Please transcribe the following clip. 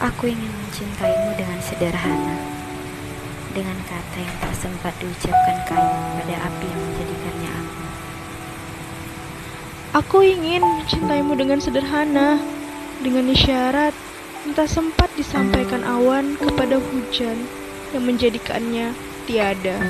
Aku ingin mencintaimu dengan sederhana, dengan kata yang tak sempat diucapkan kayu pada api yang menjadikannya aku. Aku ingin mencintaimu dengan sederhana, dengan isyarat yang tak sempat disampaikan awan kepada hujan yang menjadikannya tiada.